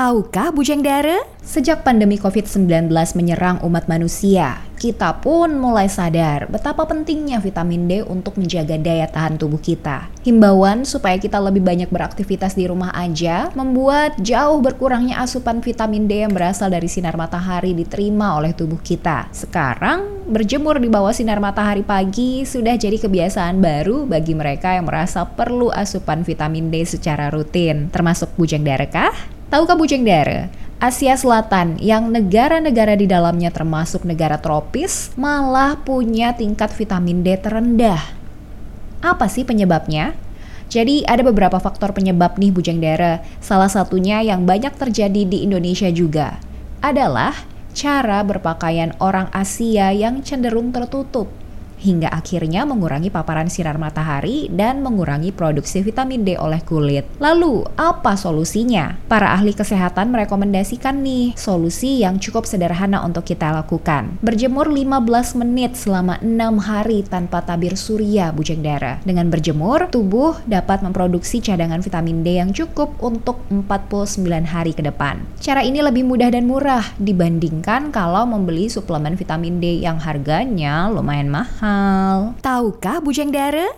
Tahukah Bujang Dara? Sejak pandemi COVID-19 menyerang umat manusia, kita pun mulai sadar betapa pentingnya vitamin D untuk menjaga daya tahan tubuh kita. Himbauan supaya kita lebih banyak beraktivitas di rumah aja membuat jauh berkurangnya asupan vitamin D yang berasal dari sinar matahari diterima oleh tubuh kita. Sekarang, berjemur di bawah sinar matahari pagi sudah jadi kebiasaan baru bagi mereka yang merasa perlu asupan vitamin D secara rutin, termasuk Bujang Dara kah? Tahukah Bujeng Dara? Asia Selatan yang negara-negara di dalamnya termasuk negara tropis malah punya tingkat vitamin D terendah. Apa sih penyebabnya? Jadi ada beberapa faktor penyebab nih Bujeng Dara. Salah satunya yang banyak terjadi di Indonesia juga adalah cara berpakaian orang Asia yang cenderung tertutup hingga akhirnya mengurangi paparan sinar matahari dan mengurangi produksi vitamin D oleh kulit. Lalu, apa solusinya? Para ahli kesehatan merekomendasikan nih solusi yang cukup sederhana untuk kita lakukan. Berjemur 15 menit selama 6 hari tanpa tabir surya bujang darah. Dengan berjemur, tubuh dapat memproduksi cadangan vitamin D yang cukup untuk 49 hari ke depan. Cara ini lebih mudah dan murah dibandingkan kalau membeli suplemen vitamin D yang harganya lumayan mahal mahal. Tahukah Bujang Dara?